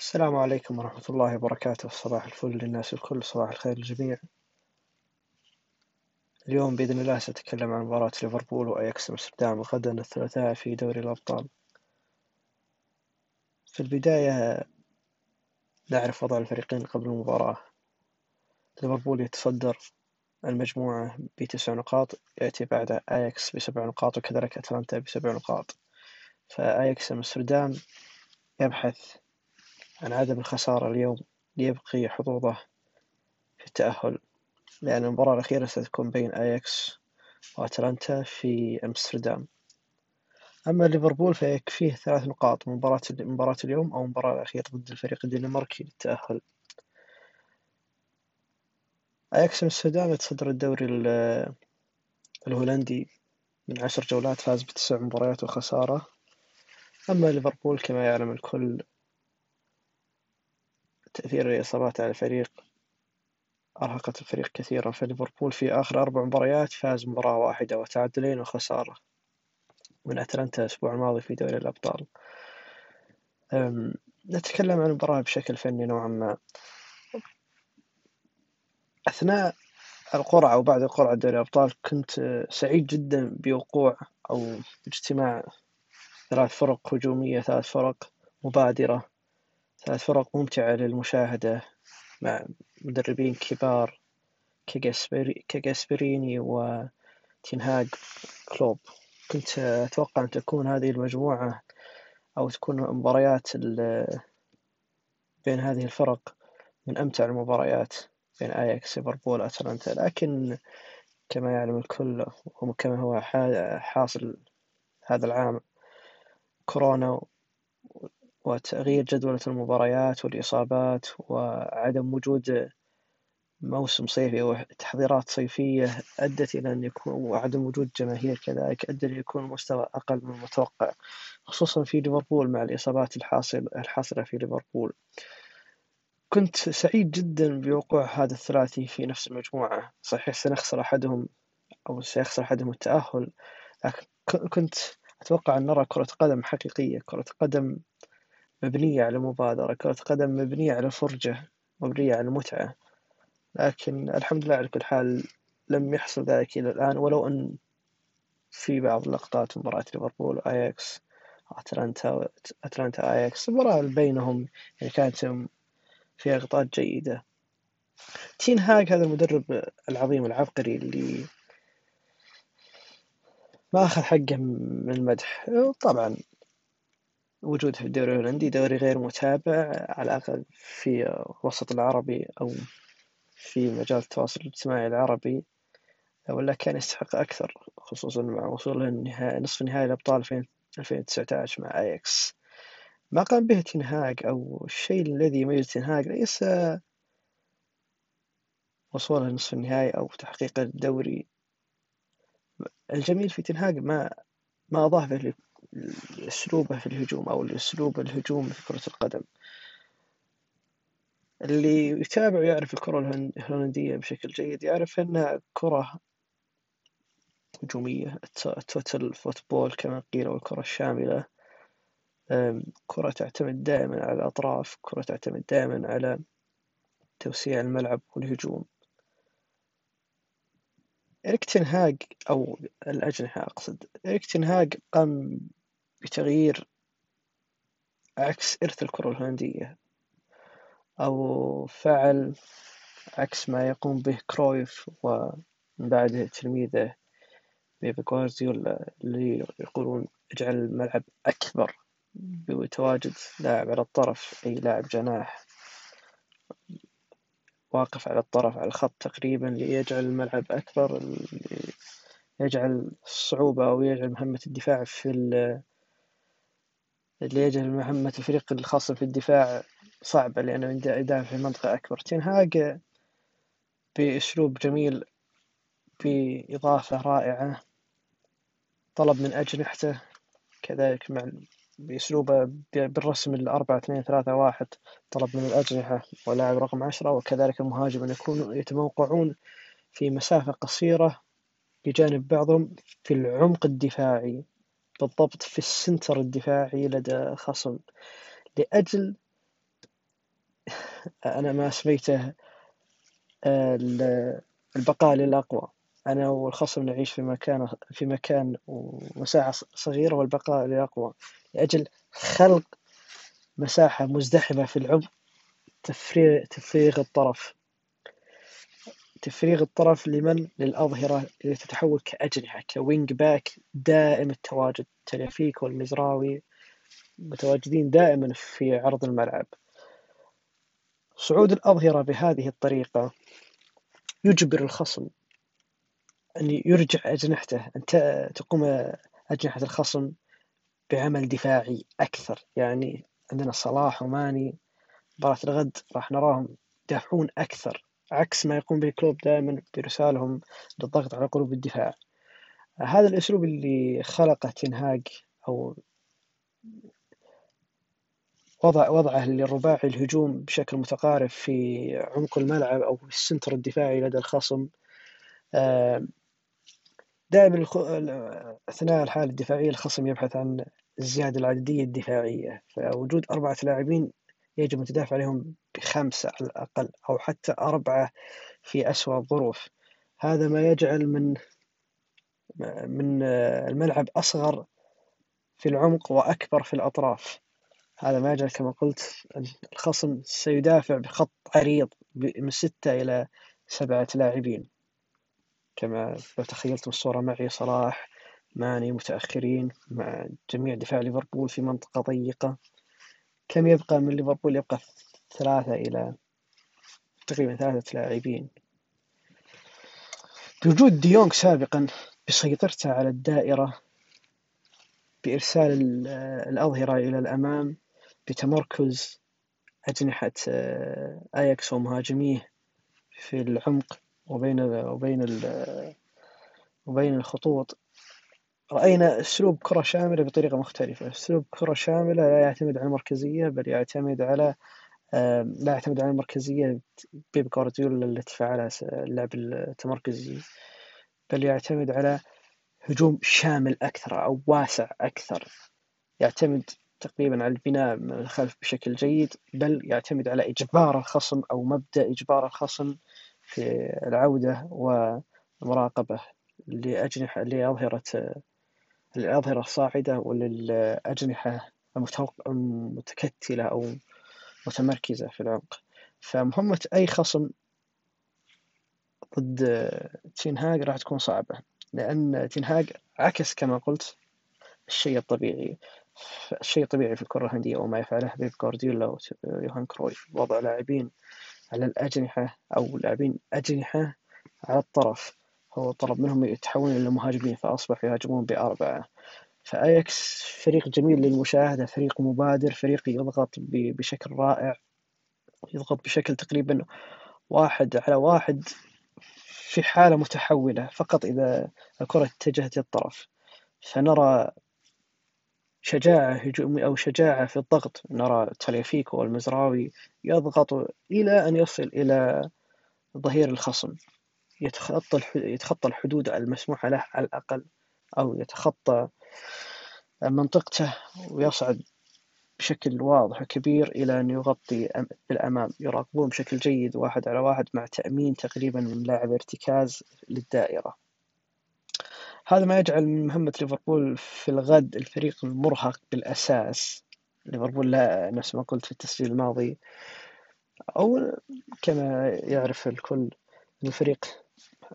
السلام عليكم ورحمة الله وبركاته. صباح الفل للناس الكل صباح الخير للجميع. اليوم بإذن الله سأتكلم عن مباراة ليفربول وأياكس أمستردام غدا الثلاثاء في دوري الأبطال. في البداية نعرف وضع الفريقين قبل المباراة. ليفربول يتصدر المجموعة بتسع نقاط يأتي بعد أياكس بسبع نقاط وكذلك أتلانتا بسبع نقاط. فأياكس أمستردام يبحث عن عدم الخسارة اليوم ليبقي حظوظه في التأهل لأن المباراة الأخيرة ستكون بين أياكس وأتلانتا في أمستردام. أما ليفربول فيكفيه ثلاث نقاط من مباراة مباراة اليوم أو المباراة الأخيرة ضد الفريق الدنماركي للتأهل. أياكس أمستردام يتصدر الدوري الهولندي من عشر جولات فاز بتسع مباريات وخسارة. أما ليفربول كما يعلم الكل تأثير الإصابات على الفريق أرهقت الفريق كثيرا. فليفربول في آخر أربع مباريات فاز مباراة واحدة وتعادلين وخسارة من أتلانتا الأسبوع الماضي في دوري الأبطال. نتكلم عن المباراة بشكل فني نوعا ما. أثناء القرعة وبعد القرعة دوري الأبطال كنت سعيد جدا بوقوع أو اجتماع ثلاث فرق هجومية ثلاث فرق مبادرة. ثلاث فرق ممتعة للمشاهدة مع مدربين كبار كجاسبريني وتنهاج كلوب. كنت أتوقع أن تكون هذه المجموعة أو تكون مباريات بين هذه الفرق من أمتع المباريات بين أياكس ليفربول أتلانتا. لكن كما يعلم الكل وكما هو حاصل هذا العام كورونا وتغيير جدولة المباريات والإصابات وعدم وجود موسم صيفي وتحضيرات صيفية أدت إلى أن يكون وعدم وجود جماهير كذلك أدى ليكون المستوى أقل من المتوقع خصوصا في ليفربول مع الإصابات الحاصل الحاصلة في ليفربول. كنت سعيد جدا بوقوع هذا الثلاثي في نفس المجموعة. صحيح سنخسر أحدهم أو سيخسر أحدهم التأهل لكن كنت أتوقع أن نرى كرة قدم حقيقية كرة قدم مبنية على مبادرة كرة قدم مبنية على فرجة مبنية على متعة. لكن الحمد لله على كل حال لم يحصل ذلك إلى الآن ولو أن في بعض اللقطات مباراة ليفربول وأياكس أتلانتا أتلانتا أياكس المباراة بينهم يعني كانت فيها لقطات جيدة. تين هاج هذا المدرب العظيم العبقري اللي ما أخذ حقه من المدح. طبعا وجوده في الدوري الهولندي دوري غير متابع على الأقل في الوسط العربي أو في مجال التواصل الاجتماعي العربي ولا كان يستحق أكثر خصوصا مع وصوله نصف نهائي الأبطال في 2019 مع أياكس. ما قام به تنهاج أو الشيء الذي يميز تنهاج ليس وصوله نصف النهائي أو تحقيق الدوري. الجميل في تنهاج ما ما أضاف أسلوبه في الهجوم أو الأسلوب الهجوم في كرة القدم. اللي يتابع ويعرف الكرة الهولندية بشكل جيد يعرف أنها كرة هجومية ال total football كما قيل والكرة الشاملة كرة تعتمد دائما على الأطراف كرة تعتمد دائما على توسيع الملعب والهجوم. إريك تن هاج أو الأجنحة أقصد. إريك تن هاج قام بتغيير عكس إرث الكرة الهولندية أو فعل عكس ما يقوم به كرويف ومن بعده تلميذه بيب جوارديولا اللي يقولون اجعل الملعب أكبر بتواجد لاعب على الطرف أي لاعب جناح واقف على الطرف على الخط تقريبا ليجعل الملعب أكبر يجعل الصعوبة أو يجعل مهمة الدفاع في اللي يجعل مهمة الفريق الخاصة في الدفاع صعبة لأنه يدافع في منطقة أكبر. تنهاج بأسلوب جميل بإضافة رائعة طلب من أجنحته كذلك مع بأسلوبه بالرسم الأربعة اثنين ثلاثة واحد طلب من الأجنحة ولاعب رقم عشرة وكذلك المهاجم أن يكونوا يتموقعون في مسافة قصيرة بجانب بعضهم في العمق الدفاعي. بالضبط في السنتر الدفاعي لدى الخصم لأجل أنا ما سميته البقاء للأقوى. أنا والخصم نعيش في مكان في مكان ومساحة صغيرة والبقاء للأقوى. لأجل خلق مساحة مزدحمة في العمق تفريغ, تفريغ الطرف. تفريغ الطرف لمن للأظهرة اللي تتحول كأجنحة ك wing back دائم التواجد تاليافيكو والمزراوي متواجدين دائما في عرض الملعب. صعود الأظهرة بهذه الطريقة يجبر الخصم أن يرجع أجنحته أن تقوم أجنحة الخصم بعمل دفاعي أكثر. يعني عندنا صلاح وماني مباراة الغد راح نراهم يدافعون أكثر. عكس ما يقوم به كلوب دائما برسالهم للضغط على قلوب الدفاع. هذا الأسلوب اللي خلقه تنهاج أو وضع وضعه للرباعي الهجوم بشكل متقارب في عمق الملعب أو السنتر الدفاعي لدى الخصم. دائما أثناء الحالة الدفاعية الخصم يبحث عن الزيادة العددية الدفاعية. فوجود أربعة لاعبين يجب أن تدافع عليهم بخمسة على الأقل أو حتى أربعة في أسوأ الظروف. هذا ما يجعل من من الملعب أصغر في العمق وأكبر في الأطراف. هذا ما يجعل كما قلت الخصم سيدافع بخط عريض من ستة إلى سبعة لاعبين. كما لو تخيلتم الصورة معي صلاح ماني متأخرين مع جميع دفاع ليفربول في منطقة ضيقة. كم يبقى من ليفربول؟ يبقى ثلاثة إلى تقريبا ثلاثة لاعبين. بوجود ديونغ سابقا بسيطرته على الدائرة بإرسال الأظهرة إلى الأمام بتمركز أجنحة آه، أياكس ومهاجميه في العمق وبين وبين وبين الخطوط. رأينا أسلوب كرة شاملة بطريقة مختلفة. أسلوب كرة شاملة لا يعتمد على المركزية بل يعتمد على لا يعتمد على المركزية بيب جوارديولا التي فعلها اللعب التمركزي بل يعتمد على هجوم شامل أكثر أو واسع أكثر. يعتمد تقريبا على البناء من الخلف بشكل جيد بل يعتمد على إجبار الخصم أو مبدأ إجبار الخصم في العودة والمراقبة لأجنحة لأظهرة للأظهرة الصاعدة وللأجنحة المتكتلة أو متمركزة في العمق. فمهمة أي خصم ضد تينهاج راح تكون صعبة لأن تينهاج عكس كما قلت الشيء الطبيعي الشيء الطبيعي في الكرة الهندية وما يفعله بيب جوارديولا ويوهان كرويف. وضع لاعبين على الأجنحة أو لاعبين أجنحة على الطرف. هو طلب منهم يتحولون إلى مهاجمين فأصبحوا يهاجمون بأربعة. فأياكس فريق جميل للمشاهدة فريق مبادر فريق يضغط بشكل رائع. يضغط بشكل تقريبا واحد على واحد في حالة متحولة فقط إذا الكرة اتجهت للطرف. فنرى شجاعة هجومية أو شجاعة في الضغط. نرى تليفيكو والمزراوي يضغط إلى أن يصل إلى ظهير الخصم. يتخطى يتخطى الحدود المسموحة له على الأقل أو يتخطى منطقته ويصعد بشكل واضح وكبير إلى أن يغطي بالأمام. يراقبون بشكل جيد واحد على واحد مع تأمين تقريبا من لاعب ارتكاز للدائرة. هذا ما يجعل من مهمة ليفربول في الغد الفريق المرهق بالأساس. ليفربول لا نفس ما قلت في التسجيل الماضي. أو كما يعرف الكل الفريق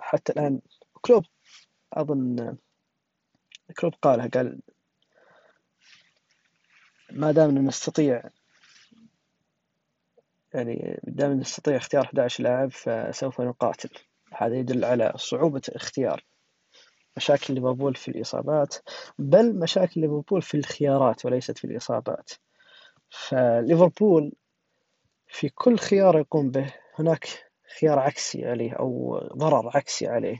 حتى الآن كلوب أظن كلوب قالها قال ما دامنا نستطيع يعني دام نستطيع اختيار 11 لاعب فسوف نقاتل. هذا يدل على صعوبة اختيار مشاكل ليفربول في الإصابات بل مشاكل ليفربول في الخيارات وليست في الإصابات. فليفربول في كل خيار يقوم به هناك خيار عكسي عليه أو ضرر عكسي عليه.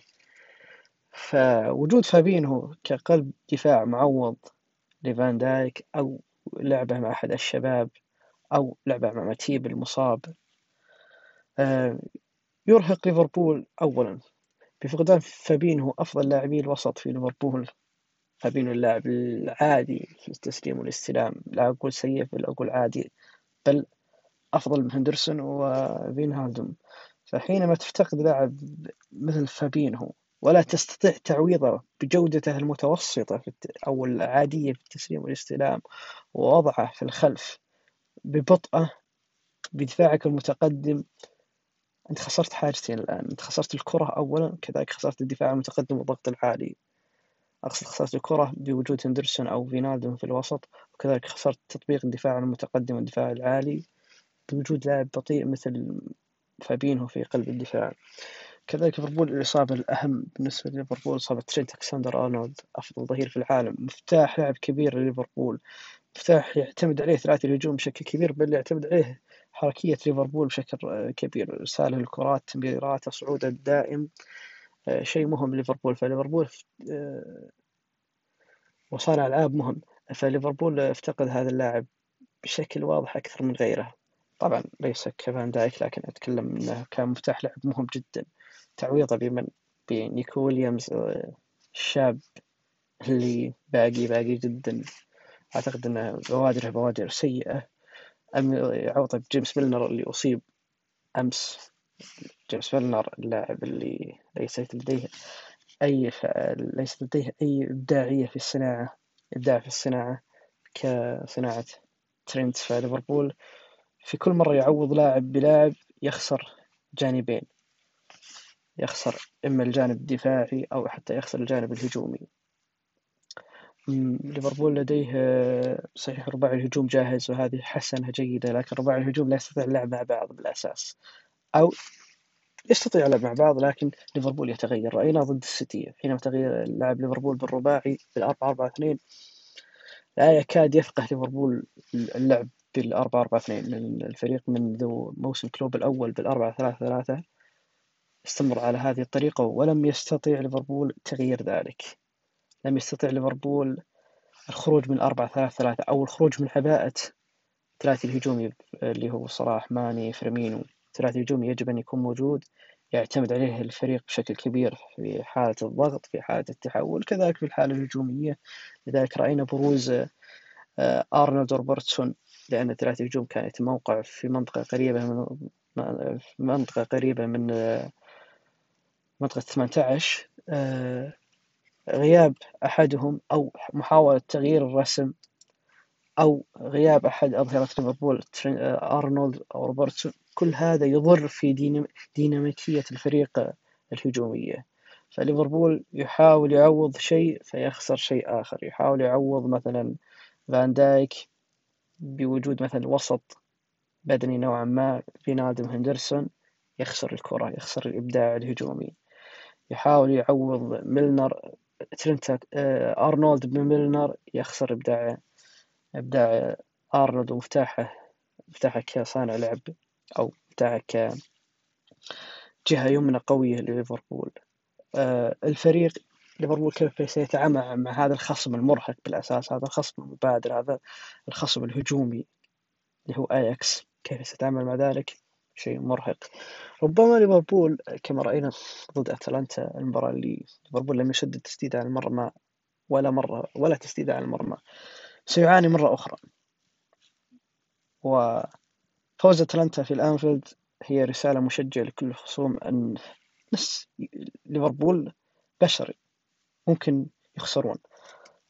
فوجود فابينهو كقلب دفاع معوض لفان دايك أو لعبة مع أحد الشباب أو لعبة مع ماتيب المصاب آه، يرهق ليفربول أولا. بفقدان فابينهو أفضل لاعبي الوسط في ليفربول. فابينهو اللاعب العادي في التسليم والاستلام لا أقول سيء بل أقول عادي بل أفضل من هندرسون وفينهالدوم فحينما تفتقد لاعب مثل فابينهو ولا تستطيع تعويضه بجودته المتوسطة أو العادية في التسليم والاستلام ووضعه في الخلف ببطئه بدفاعك المتقدم أنت خسرت حاجتين الآن أنت خسرت الكرة أولا كذلك خسرت الدفاع المتقدم والضغط العالي. أقصد خسرت الكرة بوجود هندرسون أو فينالدوم في الوسط وكذلك خسرت تطبيق الدفاع المتقدم والدفاع العالي بوجود لاعب بطيء مثل فابينهو في قلب الدفاع. كذلك ليفربول الإصابة الأهم بالنسبة لليفربول إصابة ترينت ألكسندر أرنولد أفضل ظهير في العالم مفتاح لاعب كبير لليفربول. مفتاح يعتمد عليه ثلاثي الهجوم بشكل كبير بل يعتمد عليه حركية ليفربول بشكل كبير. إرساله الكرات تمريراته صعوده الدائم آه، شيء مهم ليفربول فليفربول آه، وصانع ألعاب مهم. فليفربول افتقد هذا اللاعب بشكل واضح أكثر من غيره. طبعا ليس كفان دايك لكن أتكلم أنه كان مفتاح لعب مهم جدا. تعويضه بمن بنيكو ويليامز الشاب آه، اللي باقي باقي جدا. أعتقد أنه بوادره بوادر سيئة. أم يعوضه بجيمس ميلنر اللي أصيب أمس. جيمس ميلنر اللاعب اللي ليست لديه أي ليست لديه أي إبداعية في الصناعة إبداع في الصناعة كصناعة ترينت في ليفربول. في كل مرة يعوض لاعب بلاعب يخسر جانبين. يخسر إما الجانب الدفاعي أو حتى يخسر الجانب الهجومي. ليفربول لديه صحيح رباعي الهجوم جاهز وهذه حسنة جيدة لكن رباعي الهجوم لا يستطيع اللعب مع بعض بالأساس. أو يستطيع اللعب مع بعض لكن ليفربول يتغير. رأينا ضد السيتي حينما تغير لعب ليفربول بالرباعي بالأربعة أربعة اثنين لا يكاد يفقه ليفربول اللعب. بالأربعة أربعة اثنين لأن الفريق منذ موسم كلوب الأول بالأربعة ثلاثة ثلاثة استمر على هذه الطريقة ولم يستطيع ليفربول تغيير ذلك. لم يستطع ليفربول الخروج من أربعة ثلاثة ثلاثة أو الخروج من عباءة ثلاثي الهجومي اللي هو صلاح ماني فيرمينو. ثلاثي الهجومي يجب أن يكون موجود يعتمد عليه الفريق بشكل كبير في حالة الضغط في حالة التحول كذلك في الحالة الهجومية. لذلك رأينا بروز آه، أرنولد روبرتسون لأن ثلاثي الهجوم كان يتموقع في منطقة قريبة من منطقة قريبة من آه، منطقة 18 غياب أحدهم أو محاولة تغيير الرسم أو غياب أحد أظهرة ليفربول أرنولد أو روبرتسون. كل هذا يضر في ديناميكية الفريق الهجومية. فليفربول يحاول يعوض شيء فيخسر شيء آخر. يحاول يعوض مثلا فان دايك بوجود مثلا وسط بدني نوعا ما فينالدوم هندرسون يخسر الكرة يخسر الإبداع الهجومي. يحاول يعوض ميلنر ترنت آه، أرنولد بميلنر يخسر إبداع إبداع أرنولد ومفتاحه مفتاحه كصانع لعب أو مفتاحه كجهة يمنى قوية لليفربول. آه، الفريق ليفربول كيف سيتعامل مع هذا الخصم المرهق بالأساس هذا الخصم المبادر هذا الخصم الهجومي اللي هو اياكس كيف سيتعامل مع ذلك؟ شيء مرهق. ربما ليفربول كما رأينا ضد أتلانتا المباراة اللي ليفربول لم يسدد تسديد على المرمى ولا مرة ولا تسديد على المرمى. سيعاني مرة أخرى. وفوز أتلانتا في الأنفيلد هي رسالة مشجعة لكل الخصوم أن ليفربول بشري. ممكن يخسرون.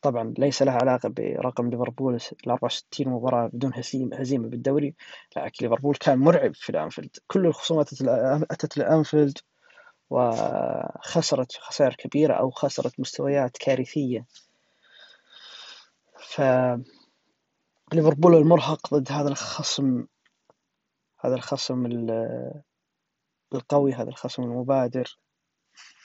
طبعا ليس لها علاقة برقم ليفربول ال 64 مباراة بدون هزيمة بالدوري لكن ليفربول كان مرعب في الأنفيلد. كل الخصومات أتت للأنفيلد وخسرت خسائر كبيرة أو خسرت مستويات كارثية. ف ليفربول المرهق ضد هذا الخصم هذا الخصم القوي هذا الخصم المبادر.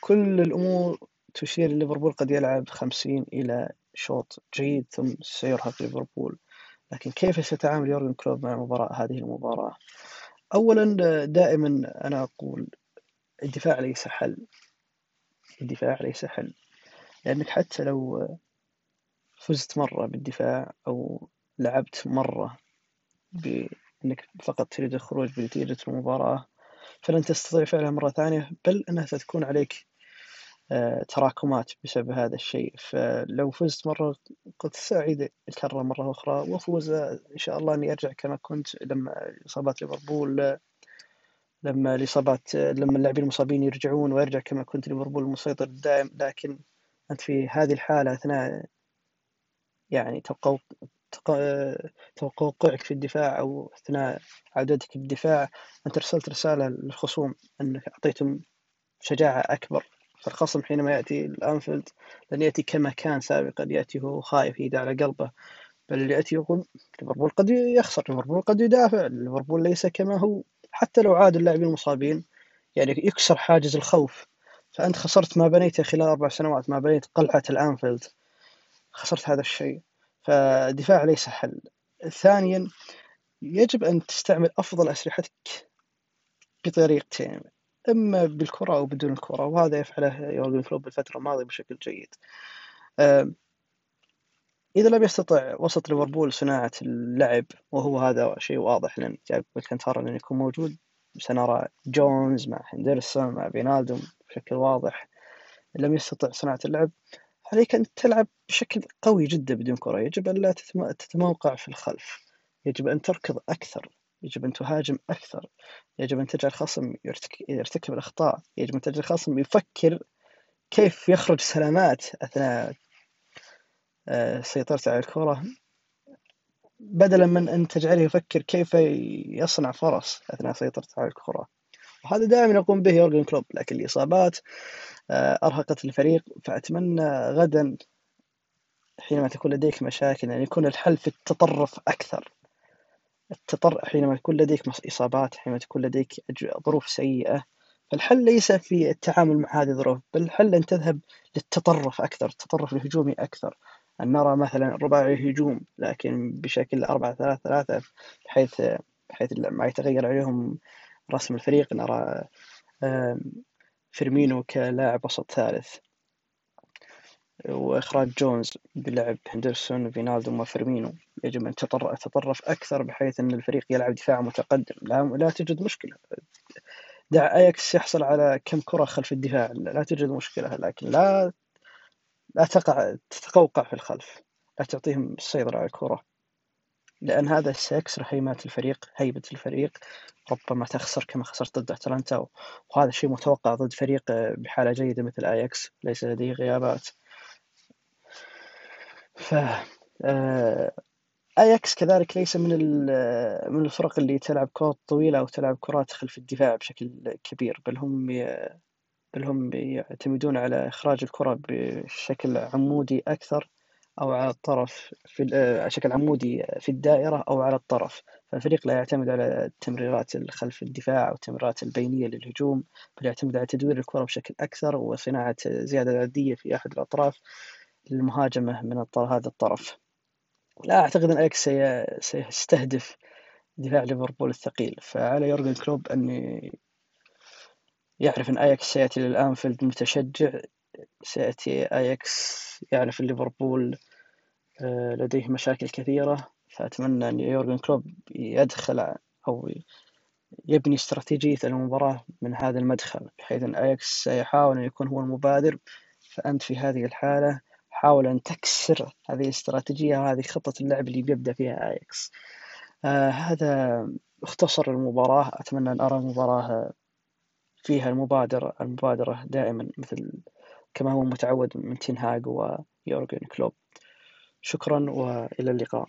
كل الأمور تشير ليفربول قد يلعب خمسين إلى شوط جيد ثم سيرهق ليفربول. لكن كيف سيتعامل يورجن كلوب مع المباراة هذه المباراة؟ أولا دائما أنا أقول الدفاع ليس حل. الدفاع ليس حل. لأنك حتى لو فزت مرة بالدفاع أو لعبت مرة بأنك فقط تريد الخروج بنتيجة المباراة فلن تستطيع فعلها مرة ثانية بل أنها ستكون عليك تراكمات بسبب هذا الشيء. فلو فزت مرة قد سأعيد الكرة مرة أخرى وأفوز. إن شاء الله إني أرجع كما كنت لما إصابات ليفربول لما الإصابات لما اللاعبين المصابين يرجعون ويرجع كما كنت ليفربول المسيطر الدائم. لكن أنت في هذه الحالة أثناء يعني توقعك في الدفاع أو أثناء عودتك بالدفاع أنت أرسلت رسالة للخصوم أنك أعطيتم شجاعة أكبر. فالخصم حينما يأتي الأنفيلد لن يأتي كما كان سابقا يأتي هو خايف يدعى على قلبه بل يأتي يقول ليفربول قد يخسر ليفربول قد يدافع ليفربول ليس كما هو. حتى لو عاد اللاعبين المصابين يعني يكسر حاجز الخوف. فأنت خسرت ما بنيته خلال أربع سنوات ما بنيت قلعة الأنفيلد. خسرت هذا الشيء. فالدفاع ليس حل. ثانيا يجب أن تستعمل أفضل أسلحتك بطريقتين. إما بالكرة أو بدون الكرة وهذا يفعله يورجن كلوب الفترة الماضية بشكل جيد. إذا لم يستطع وسط ليفربول صناعة اللعب وهو هذا شيء واضح لأن جاب الكنتارا لن يكون موجود سنرى جونز مع هندرسون مع فينالدوم بشكل واضح لم يستطع صناعة اللعب عليك أن تلعب بشكل قوي جدا بدون كرة يجب أن لا تتموقع في الخلف يجب أن تركض أكثر. يجب أن تهاجم أكثر. يجب أن تجعل الخصم يرتكب الأخطاء. يجب أن تجعل الخصم يفكر كيف يخرج سلامات أثناء آه، سيطرته على الكرة بدلا من أن تجعله يفكر كيف يصنع فرص أثناء سيطرته على الكرة. وهذا دائما يقوم به يورجن كلوب لكن الإصابات آه، أرهقت الفريق. فأتمنى غدا حينما تكون لديك مشاكل أن يكون الحل في التطرف أكثر. التطر حينما يكون لديك إصابات حينما تكون لديك ظروف سيئة فالحل ليس في التعامل مع هذه الظروف بل الحل أن تذهب للتطرف أكثر التطرف الهجومي أكثر. أن نرى مثلا رباعي هجوم لكن بشكل أربعة ثلاثة ثلاثة بحيث بحيث ما يتغير عليهم رسم الفريق نرى فيرمينو كلاعب وسط ثالث. وإخراج جونز يلعب هندرسون وفينالدوم وفيرمينو. يجب أن تتطرف أكثر بحيث أن الفريق يلعب دفاع متقدم. لا, لا توجد مشكلة. دع أياكس يحصل على كم كرة خلف الدفاع. لا توجد مشكلة لكن لا لا تقع تتقوقع في الخلف. لا تعطيهم السيطرة على الكرة. لأن هذا سيكسر هيمات الفريق هيبة الفريق. ربما تخسر كما خسرت ضد أتلانتا. وهذا شيء متوقع ضد فريق بحالة جيدة مثل أياكس. ليس لديه غيابات. ف آه، اياكس كذلك ليس من من الفرق اللي تلعب كرات طويلة أو تلعب كرات خلف الدفاع بشكل كبير بل هم بل هم يعتمدون على إخراج الكرة بشكل عمودي أكثر أو على الطرف في آه، شكل عمودي في الدائرة أو على الطرف. فالفريق لا يعتمد على التمريرات خلف الدفاع أو التمريرات البينية للهجوم بل يعتمد على تدوير الكرة بشكل أكثر وصناعة زيادة عددية في أحد الأطراف. للمهاجمة من هذا الطرف. لا أعتقد أن أياكس سيستهدف دفاع ليفربول الثقيل. فعلى يورجن كلوب أن يعرف أن أياكس سيأتي للأنفيلد متشجع. سيأتي أياكس يعرف ليفربول آه، لديه مشاكل كثيرة. فأتمنى أن يورجن كلوب يدخل أو يبني استراتيجية المباراة من هذا المدخل بحيث أن أياكس سيحاول أن يكون هو المبادر. فأنت في هذه الحالة حاول أن تكسر هذه الاستراتيجية وهذه خطة اللعب اللي بيبدأ فيها أياكس آه هذا اختصر المباراة. أتمنى أن أرى المباراة فيها المبادرة المبادرة دائما مثل كما هو متعود من تنهاج ويورجن كلوب. شكرا وإلى اللقاء.